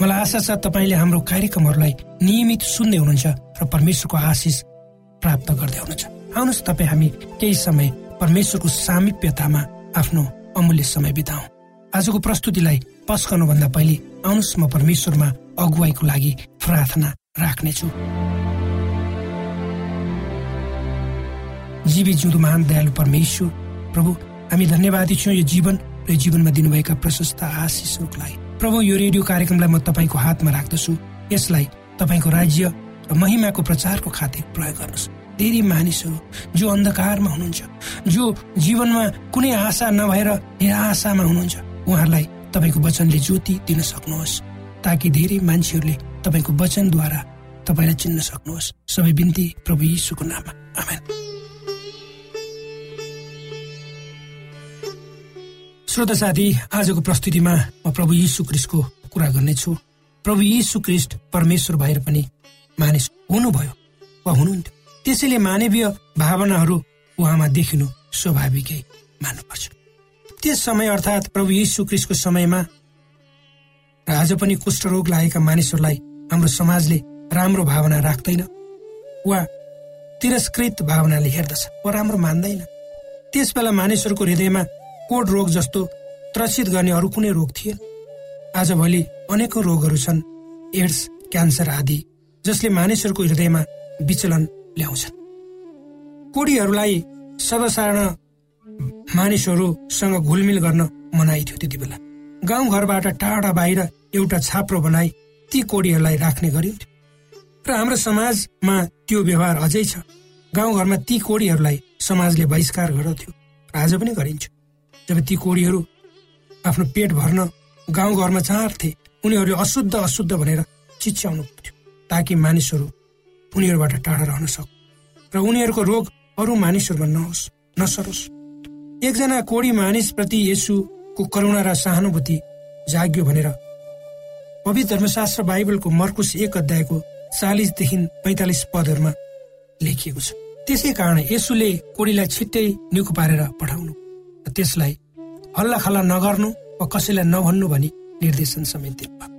मलाई आशा छ तपाईँले हाम्रो कार्यक्रमहरूलाई नियमित सुन्दै हुनुहुन्छ र परमेश्वरको आशिष प्राप्त गर्दै हुनुहुन्छ। आउनुहोस् तपाईँ हामी केही समय परमेश्वरको सामिप्यतामा आफ्नो अमूल्य समय बिताउ। आजको प्रस्तुतिलाई पस्कनुभन्दा पहिले आउनुहोस् म परमेश्वरमा अगुवाईको लागि प्रार्थना राख्नेछु। जीवी जिउँदो महान दयालु परमेश्वर प्रभु हामी धन्यवादी छौँ यो जीवन र जीवनमा दिनुभएका प्रशस्त आशिषहरूको लागि। प्रभु यो रेडियो कार्यक्रमलाई म तपाईँको हातमा राख्दछु। यसलाई तपाईँको राज्य र महिमाको प्रचारको खातिर प्रयोग गर्नुहोस् धेरै मानिसहरू जो अन्धकारमा हुनुहुन्छ जो जीवनमा कुनै आशा नभएर निराशामा हुनुहुन्छ उहाँहरूलाई तपाईँको वचनले ज्योति दिन सक्नुहोस् ताकि धेरै मान्छेहरूले तपाईँको वचनद्वारा तपाईँलाई चिन्न सक्नुहोस्। सबै बिन्ती प्रभु यीशुको नाममा। आमेन। श्रोत साथी आजको प्रस्तुतिमा म प्रभु यीशु क्रिस्टको कुरा गर्नेछु। प्रभु यीशु क्रिस्ट परमेश्वर भएर पनि मानिस हुनुभयो वा हुनुहुन्थ्यो। त्यसैले मानवीय भावनाहरू उहाँमा देखिनु स्वाभाविकै मान्नुपर्छ। त्यस समय अर्थात् प्रभु यीशु क्रिस्टको समयमा र आज पनि कुष्ठरोग लागेका मानिसहरूलाई हाम्रो समाजले राम्रो भावना राख्दैन वा तिरस्कृत भावनाले हेर्दछ वा राम्रो मान्दैन। त्यस बेला मानिसहरूको हृदयमा कोड रोग जस्तो त्रसित गर्ने अरू कुनै रोग थिएन आजभोलि अनेकौँ रोगहरू छन् एड्स क्यान्सर आदि जसले मानिसहरूको हृदयमा विचलन ल्याउँछन्। कोडीहरूलाई सर्वसाधारण मानिसहरूसँग घुलमिल गर्न मनाइ थियो त्यति बेला। गाउँघरबाट टाढा बाहिर एउटा छाप्रो बनाई ती कोडीहरूलाई राख्ने गरिन्थ्यो। र हाम्रो समाजमा त्यो व्यवहार अझै छ। गाउँघरमा ती कोडीहरूलाई समाजले बहिष्कार गर्दथ्यो आज पनि गरिन्छ जब ती कोडीहरू आफ्नो पेट भर्न गाउँघरमा चाहन्थे उनीहरूले अशुद्ध अशुद्ध भनेर चिच्याउनु पर्थ्यो ताकि मानिसहरू उनीहरूबाट टाढा रहन सक् र उनीहरूको रोग अरू मानिसहरूमा नहोस् नसरोस्। एकजना कोडी मानिसप्रति यसुको करुणा र सहानुभूति जाग्यो भनेर पवित्र धर्मशास्त्र बाइबलको मर्कुस एक अध्यायको चालिसदेखि पैँतालिस पदहरूमा लेखिएको छ। त्यसै कारण यसुले कोडीलाई छिट्टै निको पारेर पठाउनु। त्यसलाई हल्ला खल्ला नगर्नु वा कसैलाई नभन्नु भनी निर्देशन समेत दिनुभयो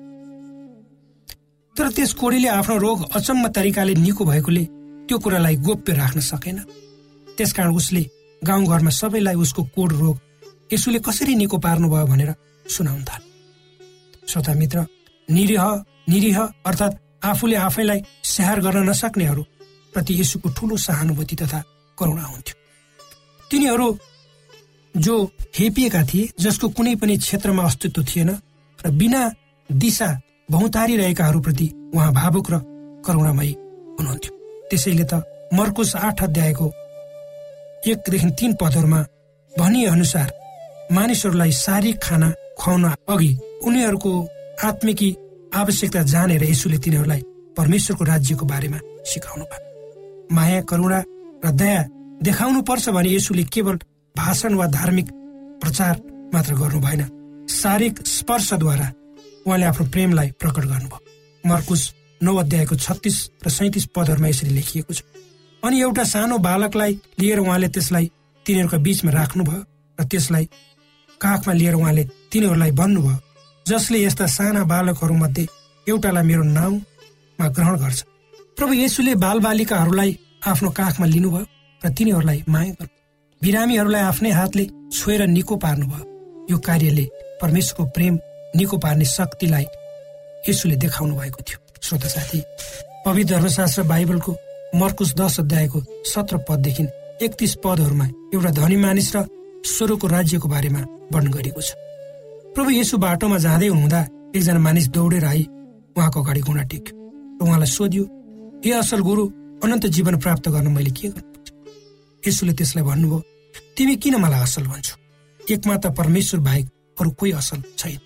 तर त्यस कोडीले आफ्नो रोग अचम्म तरिकाले निको भएकोले त्यो कुरालाई गोप्य राख्न सकेन। त्यसकारण उसले गाउँघरमा सबैलाई उसको कोड रोग यसुले कसरी निको पार्नुभयो भनेर सुनाउन थाल्यो श्रोता मित्र निरीह निरीह अर्थात् आफूले आफैलाई स्याहार गर्न नसक्नेहरू प्रति यसुको ठुलो सहानुभूति तथा करुणा हुन्थ्यो। तिनीहरू जो हेपिएका थिए जसको कुनै पनि क्षेत्रमा अस्तित्व थिएन र बिना दिशा भौतारिरहेकाहरूप्रति उहाँ भावुक र करुणामयी हुनुहुन्थ्यो। त्यसैले त मर्कुस आठ अध्यायको एकदेखि तीन पदहरूमा भनिए अनुसार मानिसहरूलाई शारीरिक खाना खुवाउन अघि उनीहरूको आत्मिकी आवश्यकता जानेर यसुले तिनीहरूलाई परमेश्वरको राज्यको बारेमा सिकाउनु भयो। माया करुणा र दया देखाउनु पर्छ भने यसुले केवल भाषण वा धार्मिक प्रचार मात्र गर्नु भएन। शारीरिक स्पर्शद्वारा उहाँले आफ्नो प्रेमलाई प्रकट गर्नुभयो। मर्कुस नौ अध्यायको छत्तिस र सैतिस पदहरूमा यसरी लेखिएको छ। अनि एउटा सानो बालकलाई लिएर उहाँले त्यसलाई तिनीहरूका बीचमा राख्नुभयो र त्यसलाई काखमा लिएर उहाँले तिनीहरूलाई भन्नुभयो जसले यस्ता साना बालकहरूमध्ये एउटालाई मेरो नाउँमा ग्रहण गर्छ। प्रभु येसुले बालबालिकाहरूलाई आफ्नो काखमा लिनुभयो र तिनीहरूलाई माया गर्नु बिरामीहरूलाई आफ्नै हातले छोएर निको पार्नुभयो। यो कार्यले परमेश्वरको प्रेम निको पार्ने शक्तिलाई यसुले देखाउनु भएको थियो। श्रोता साथी पवित्र धर्मशास्त्र बाइबलको मर्कुस दश अध्यायको सत्र पददेखि एकतिस पदहरूमा एउटा धनी मानिस र स्वरको राज्यको बारेमा वर्णन गरिएको छ। प्रभु यसो बाटोमा जाँदै हुँदा एकजना मानिस दौडेर आई। उहाँको अगाडि घुँडा टेक्यो। र उहाँलाई सोध्यो हे असल गुरु अनन्त जीवन प्राप्त गर्न मैले के गर्नु यसुले त्यसलाई भन्नुभयो तिमी किन मलाई असल भन्छौ? एकमात्र परमेश्वर बाहेक अरू कोही असल छैन।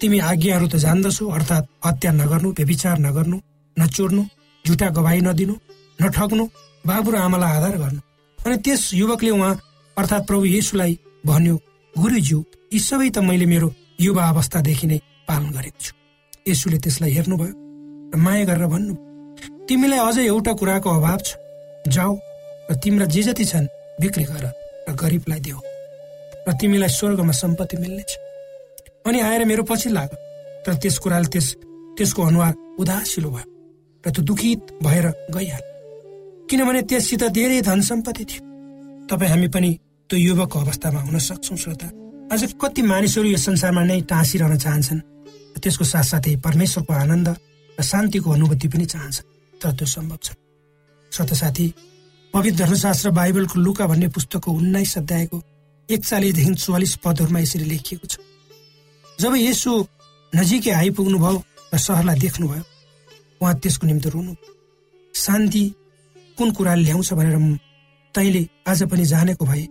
तिमी आज्ञाहरू त जान्दछौ अर्थात् हत्या नगर्नु व्यविचार नगर्नु नचोर्नु झुटा गवाई नदिनु नठग्नु बाबु र आमालाई आधार गर्नु। अनि त्यस युवकले उहाँ अर्थात् प्रभु येसुलाई भन्यो गुरुज्यू यी सबै त मैले मेरो युवा अवस्थादेखि नै पालन गरेको छु। यसुले त्यसलाई हेर्नुभयो र माया गरेर भन्नु तिमीलाई अझ एउटा कुराको अभाव छ। जाऊ र तिम्रा जे जति छन् बिक्री गर र गरिबलाई देऊ। र तिमीलाई स्वर्गमा सम्पत्ति मिल्नेछ। अनि आएर मेरो पछि लाग। तर त्यस कुराले त्यस त्यसको अनुहार उदासिलो भयो र त्यो दुखित भएर गइहाल किनभने त्यससित धेरै धन सम्पत्ति थियो। तपाईँ हामी पनि त्यो युवकको अवस्थामा हुन सक्छौँ श्रोता। अझ कति मानिसहरू यो संसारमा नै टाँसिरहन चाहन्छन् त्यसको साथसाथै परमेश्वरको आनन्द र शान्तिको अनुभूति पनि चाहन्छन्। तर त्यो सम्भव छ। श्रोता साथी पवित्र धर्मशास्त्र बाइबलको लुका भन्ने पुस्तकको उन्नाइस अध्यायको एकचालिसदेखि चौवालिस पदहरूमा यसरी लेखिएको छ। जब यसो नजिकै आइपुग्नुभयो र सहरलाई देख्नुभयो उहाँ त्यसको निम्ति रुनु शान्ति कुन कुराले ल्याउँछ भनेर तैँले आज पनि जानेको भए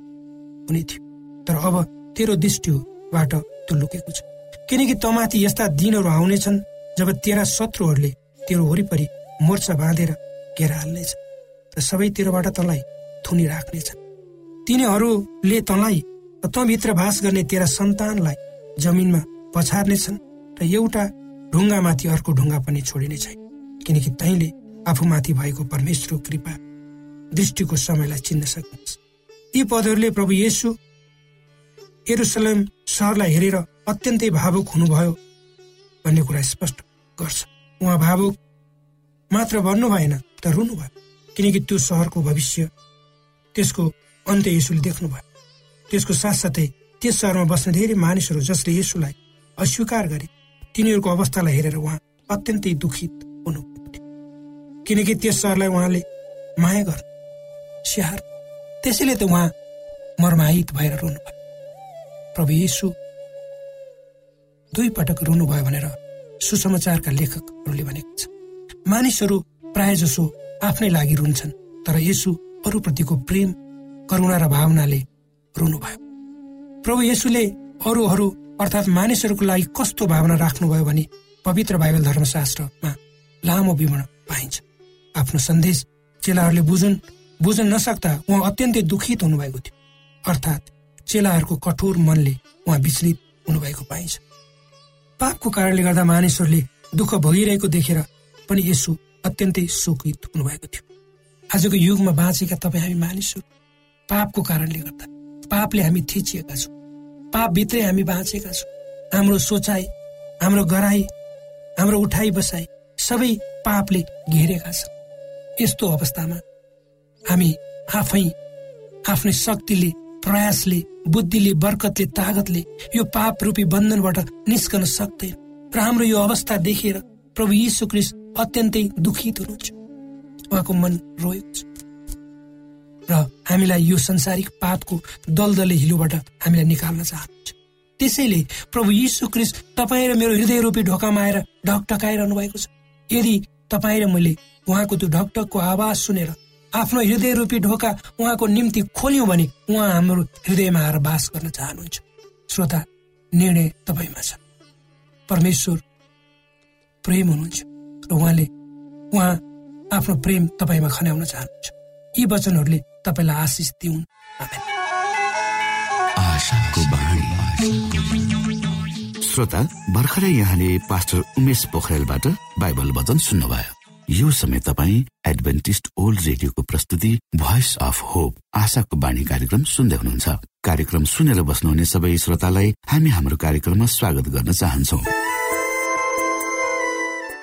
हुने थियो। तर अब तेरो दृष्टिबाट त्यो लुकेको छ। किनकि तमाथि यस्ता दिनहरू आउनेछन् जब तेरा शत्रुहरूले तेरो वरिपरि मोर्चा बाँधेर घेरा हाल्नेछ र सबैतिरबाट तँलाई थुनी राख्नेछन्। तिनीहरूले तँलाई तँभित्र बास गर्ने तेरा सन्तानलाई जमिनमा पछार्नेछन् र एउटा ढुङ्गामाथि अर्को ढुङ्गा पनि छोडिने छैन किनकि तैँले आफूमाथि भएको परमेश्वर कृपा दृष्टिको समयलाई चिन्न सक्नुहुन्छ। यी पदहरूले प्रभु येसु एरुसलेम सहरलाई हेरेर अत्यन्तै भावुक हुनुभयो भन्ने कुरा स्पष्ट गर्छ। उहाँ भावुक मात्र भन्नु भएन त रुनु भयो किनकि त्यो सहरको भविष्य त्यसको अन्त्य यसुले देख्नुभयो। त्यसको साथसाथै त्यस सहरमा बस्ने धेरै मानिसहरू जसले यसुलाई अस्वीकार गरे तिनीहरूको अवस्थालाई हेरेर उहाँ अत्यन्तै दुखित हुनुभयो किनकि त्यस सहरलाई उहाँले माया गर्नु स्याहार। त्यसैले त उहाँ मर्माहित भएर रुनुभयो। प्रभु यीशु दुई पटक रुनुभयो भनेर सुसमाचारका लेखकहरूले भनेको छ मानिसहरू प्राय जसो आफ्नै लागि रुन्छन्। तर यसु अरूप्रतिको प्रेम करुणा र भावनाले रुनुभयो। प्रभु येसुले अरूहरू अर्थात् मानिसहरूको लागि कस्तो भावना राख्नुभयो भने पवित्र बाइबल धर्मशास्त्रमा लामो विवरण पाइन्छ। आफ्नो सन्देश चेलाहरूले बुझुन् बुझ्न नसक्दा उहाँ अत्यन्तै दुखित हुनुभएको थियो। अर्थात् चेलाहरूको कठोर मनले उहाँ विचलित हुनुभएको पाइन्छ। पापको कारणले गर्दा मानिसहरूले दुःख भइरहेको देखेर पनि यसो अत्यन्तै शोकित हुनुभएको थियो। आजको युगमा बाँचेका तपाईँ हामी मानिसहरू पापको कारणले गर्दा पापले हामी थिचिएका छौँ। पापभित्रै हामी बाँचेका छौँ। हाम्रो सोचाइ हाम्रो गराई हाम्रो उठाइ बसाई सबै पापले घेरेका छन्। यस्तो अवस्थामा हामी आफै आफ्नै शक्तिले प्रयासले बुद्धिले बर्कतले तागतले यो पाप रूपी बन्धनबाट निस्कन सक्दैन। र हाम्रो यो अवस्था देखेर प्रभु यीशु क्रिस्ट अत्यन्तै दुखित हुनुहुन्छ उहाँको मन रोएको छ। र हामीलाई यो संसारिक पापको दलदले हिलोबाट हामीलाई निकाल्न चाहनुहुन्छ। त्यसैले प्रभु यीशु क्रिस्ट तपाईँ र मेरो हृदय रूपी ढोकामा आएर ढकढकाइरहनु भएको छ। यदि तपाईँ र मैले उहाँको त्यो ढकढकको आवाज सुनेर आफ्नो हृदय रूपी ढोका उहाँको निम्ति खोल्यौँ भने उहाँ हाम्रो हृदयमा आएर बास गर्न चाहनुहुन्छ। श्रोता निर्णय तपाईँमा छ। परमेश्वर प्रेम हुनुहुन्छ। र उहाँले उहाँ आफ्नो प्रेम तपाईँमा खन्याउन चाहनुहुन्छ। यी वचनहरूले तपाईँलाई आशिष दिउन्। श्रोता भर्खरै यहाँले पास्टर उमेश पोखरेलबाट बाइबल वचन सुन्नुभयो। यो समय तपाईँ एडभेन्टिस्ट ओल्ड रेडियोको प्रस्तुति भोइस अफ होप आशाको बाणी कार्यक्रम सुन्दै हुनुहुन्छ। कार्यक्रम सुनेर बस्नुहुने सबै श्रोतालाई हामी हाम्रो कार्यक्रममा स्वागत गर्न चाहन्छौ।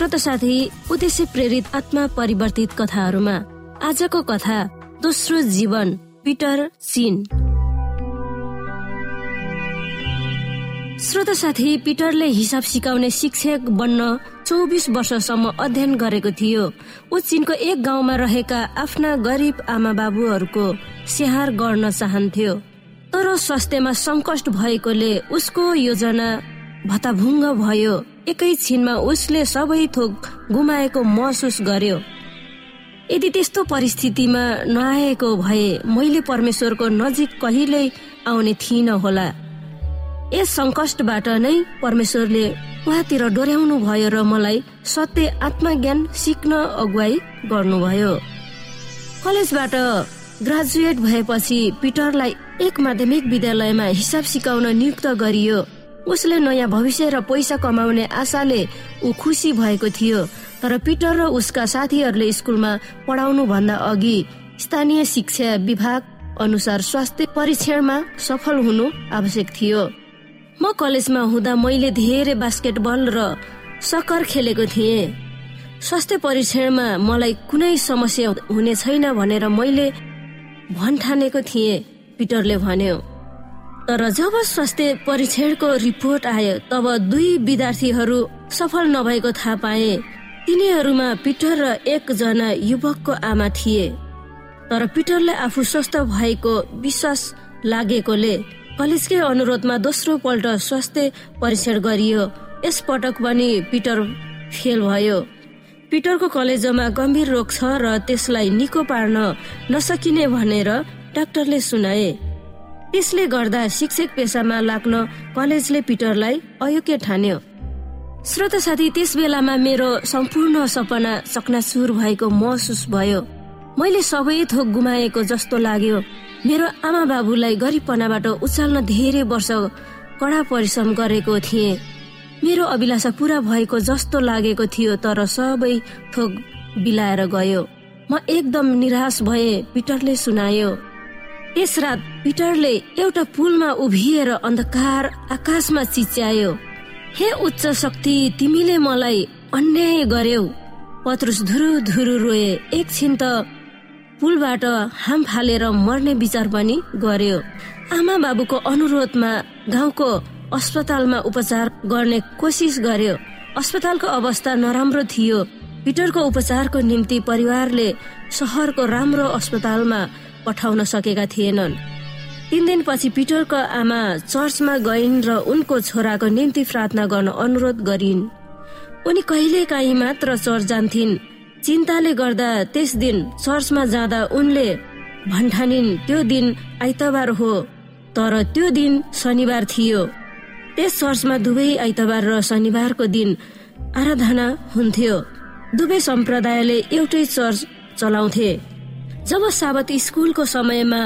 श्रोत साथी उद्देश्य प्रेरित आत्मा परिवर्तित कथाहरूमा आजको कथा दोस्रो जीवन पिटर चिन श्रोत साथी पिटरले हिसाब सिकाउने शिक्षक बन्न चौबिस वर्षसम्म अध्ययन गरेको थियो। ऊ चिनको एक गाउँमा रहेका आफ्ना गरिब आमा बाबुहरूको स्याहार गर्न चाहन्थ्यो। तर स्वास्थ्यमा सङ्कष्ट भएकोले उसको योजना भताभुङ्ग भयो। एकैछिनमा उसले सबै थोक गुमाएको महसुस गर्यो। यदि त्यस्तो परिस्थितिमा नआएको भए मैले परमेश्वरको नजिक कहिल्यै आउने थिइनँ होला। यस सङ्कष्टबाट नै परमेश्वरले उहाँतिर डोर्याउनु भयो र मलाई सत्य आत्मज्ञान सिक्न अगुवाई गर्नुभयो। कलेजबाट ग्रेजुएट भएपछि पिटरलाई एक माध्यमिक विद्यालयमा हिसाब सिकाउन नियुक्त गरियो। उसले नयाँ भविष्य र पैसा कमाउने आशाले ऊ खुसी भएको थियो तर पिटर र उसका साथीहरूले स्कुलमा पढाउनु भन्दा अघि स्थानीय शिक्षा विभाग अनुसार स्वास्थ्य परीक्षणमा सफल हुनु आवश्यक थियो। म कलेजमा हुँदा मैले धेरै बास्केटबल र सकर खेलेको थिएँ। स्वास्थ्य परीक्षणमा मलाई कुनै समस्या हुने छैन भनेर मैले भन्ठानेको थिएँ पिटरले भन्यो। तर जब स्वास्थ्य परीक्षणको रिपोर्ट आयो तब दुई विद्यार्थीहरू सफल नभएको थाहा पाए। तिनीहरूमा पिटर र एकजना युवकको आमा थिए। तर पिटरले आफू स्वस्थ भएको विश्वास लागेकोले कलेजकै अनुरोधमा दोस्रो पल्ट स्वास्थ्य परीक्षण गरियो। यस पटक पनि पिटर फेल भयो। पिटरको कलेजमा गम्भीर रोग छ र त्यसलाई निको पार्न नसकिने भनेर डाक्टरले सुनाए। त्यसले गर्दा शिक्षक पेसामा लाग्न कलेजले पिटरलाई अयोग्य ठान्यो। श्रोत साथी त्यस बेलामा मेरो सम्पूर्ण सपना चकनाचुर भएको महसुस भयो। मैले सबै थोक गुमाएको जस्तो लाग्यो। मेरो आमा बाबुलाई गरिबपनाबाट उचाल्न धेरै वर्ष कडा परिश्रम गरेको थिएँ। मेरो अभिलाषा पूरा भएको जस्तो लागेको थियो तर सबै थोक बिलाएर गयो। म एकदम निराश भए पिटरले सुनायो। त्यस रात पिटरले एउटा पुलमा उभिएर अन्धकार आकाशमा चिच्यायो हे उच्च शक्ति तिमीले मलाई अन्याय गर्यौ। पत्रुस धुरु धुरु रोए। एकछिन त पुलबाट हाम फालेर मर्ने विचार पनि गर्यो। आमा बाबुको अनुरोधमा गाउँको अस्पतालमा उपचार गर्ने कोसिस गर्यो। अस्पतालको अवस्था नराम्रो थियो। पिटरको उपचारको निम्ति परिवारले सहरको राम्रो अस्पतालमा पठाउन सकेका थिएनन्। तिन दिनपछि पिटरको आमा चर्चमा गइन् र उनको छोराको निम्ति प्रार्थना गर्न अनुरोध गरिन्। उनी कहिले काहीँ मात्र चर्च जान्थिन्। चिन्ताले गर्दा त्यस दिन चर्चमा जाँदा उनले भन्ठानिन् त्यो दिन आइतबार हो तर त्यो दिन शनिबार थियो। त्यस चर्चमा दुवै आइतबार र शनिबारको दिन आराधना हुन्थ्यो। दुवै सम्प्रदायले एउटै चर्च चलाउँथे। जब साबत स्कुलको समयमा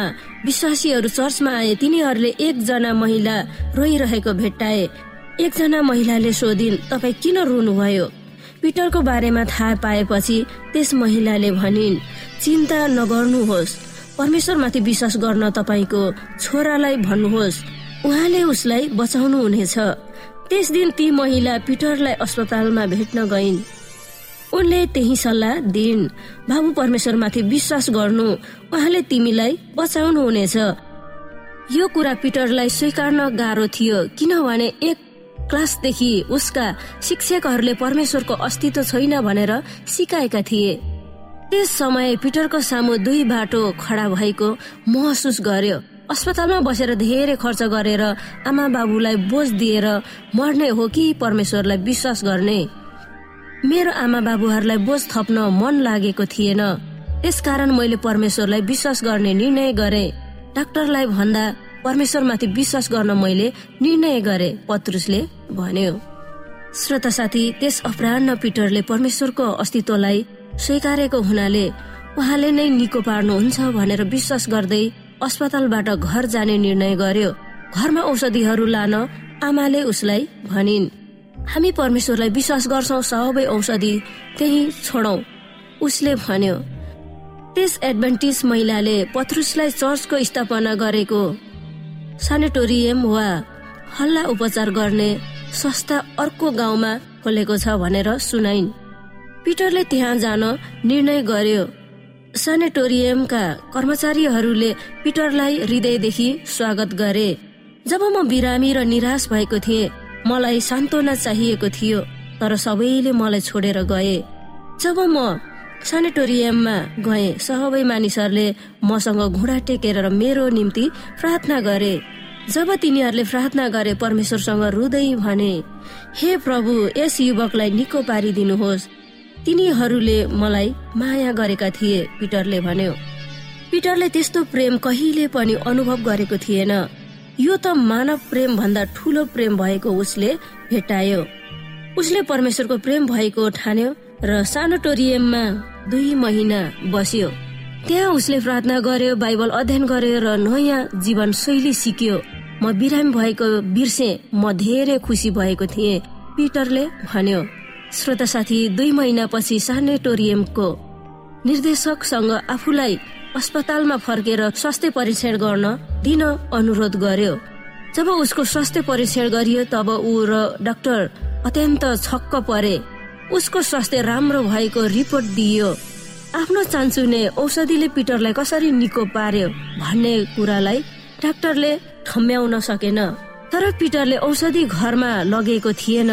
विश्वासीहरू चर्चमा आए तिनीहरूले एकजना महिला रोइरहेको भेट्टाए। एकजना महिलाले सोधिन् तपाईँ किन रुनुभयो? पिटरको बारेमा थाहा पाएपछि त्यस महिलाले भनिन् चिन्ता नगर्नुहोस्। परमेश्वरमाथि विश्वास गर्न तपाईँको छोरालाई भन्नुहोस्। उहाँले उसलाई बचाउनु हुनेछ त्यस दिन ती महिला पिटरलाई अस्पतालमा भेट्न गइन्। उनले त्यही सल्लाह दिइन्। बाबु परमेश्वरमाथि विश्वास गर्नु। उहाँले तिमीलाई बचाउनु हुनेछ यो कुरा पिटरलाई स्वीकार्न गाह्रो थियो किनभने एक क्लासदेखि उसका शिक्षकहरूले परमेश्वरको अस्तित्व छैन भनेर सिकाएका थिए। त्यस समय पिटरको सामु दुई बाटो खडा भएको महसुस गर्यो। अस्पतालमा बसेर धेरै खर्च गरेर आमा बाबुलाई बोझ दिएर मर्ने हो कि परमेश्वरलाई विश्वास गर्ने? मेरो आमा बाबुहरूलाई बोझ थप्न मन लागेको थिएन। त्यसकारण मैले परमेश्वरलाई विश्वास गर्ने निर्णय गरे। डाक्टरलाई भन्दा परमेश्वरमाथि विश्वास गर्न मैले निर्णय गरे पत्रुसले भन्यो। श्रोता साथी त्यस अपरान्न पिटरले परमेश्वरको अस्तित्वलाई स्वीकारेको हुनाले उहाँले नै निको पार्नुहुन्छ भनेर विश्वास गर्दै अस्पतालबाट घर जाने निर्णय गर्यो। घरमा औषधिहरू लान आमाले उसलाई भनिन्। हामी परमेश्वरलाई विश्वास गर्छौ सबै औषधि त्यही छोडौ। उसले भन्यो त्यस एडभान्टेज महिलाले पत्रुसलाई चर्चको स्थापना गरेको सानेटोरियम वा हल्ला उपचार गर्ने संस्था अर्को गाउँमा खोलेको छ भनेर सुनाइन्। पिटरले त्यहाँ जान निर्णय गर्यो। सानेटोरियमका कर्मचारीहरूले पिटरलाई हृदयदेखि स्वागत गरे। जब म बिरामी र निराश भएको थिएँ मलाई सान्त्वना चाहिएको थियो तर सबैले मलाई छोडेर गए। जब म सानेटोरियममा गए सबै मानिसहरूले मसँग घुँडा टेकेर मेरो निम्ति प्रार्थना गरे। जब तिनीहरूले प्रार्थना गरे परमेश्वरसँग रुदै भने हे प्रभु यस युवकलाई निको पारिदिनुहोस्। तिनीहरूले मलाई माया गरेका थिए पिटरले भन्यो। पिटरले त्यस्तो प्रेम कहिले पनि अनुभव गरेको थिएन। यो त मानव प्रेम भन्दा ठुलो प्रेम भएको उसले भेटायो। उसले परमेश्वरको प्रेम भएको ठान्यो र सानोटोरियममा दुई महिना बस्यो। त्यहाँ उसले प्रार्थना गर्यो बाइबल अध्ययन गर्यो र नयाँ जीवन शैली सिक्यो। म बिरामी भएको बिर्से म धेरै खुसी भएको थिएँ पिटरले भन्यो। श्रोता साथी दुई महिनापछि सानेटोरियमको निर्देशकसँग आफूलाई अस्पतालमा फर्केर स्वास्थ्य परीक्षण गर्न दिन अनुरोध गर्यो। जब उसको स्वास्थ्य परीक्षण गरियो तब ऊ र डाक्टर अत्यन्त छक्क परे। उसको स्वास्थ्य राम्रो भएको रिपोर्ट दिइयो आफ्नो चान्चुने औषधिले पिटरलाई कसरी निको पार्यो भन्ने कुरालाई डाक्टरले ठम्ब्याउन सकेन। तर पिटरले औषधि घरमा लगेको थिएन।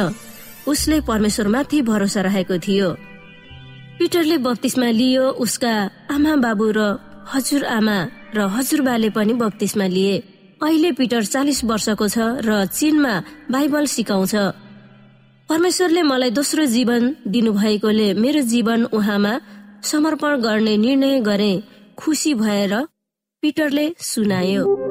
उसले परमेश्वरमाथि भरोसा राखेको थियो। पिटरले बत्तिसमा लियो उसका आमा बाबु र हजुर आमा र हजुरबाले पनि बत्तिसमा लिए। अहिले पिटर चालिस वर्षको छ र चीनमा बाइबल सिकाउँछ। परमेश्वरले मलाई दोस्रो जीवन दिनुभएकोले मेरो जीवन उहाँमा समर्पण गर्ने निर्णय गरे खुसी भएर पिटरले सुनायो।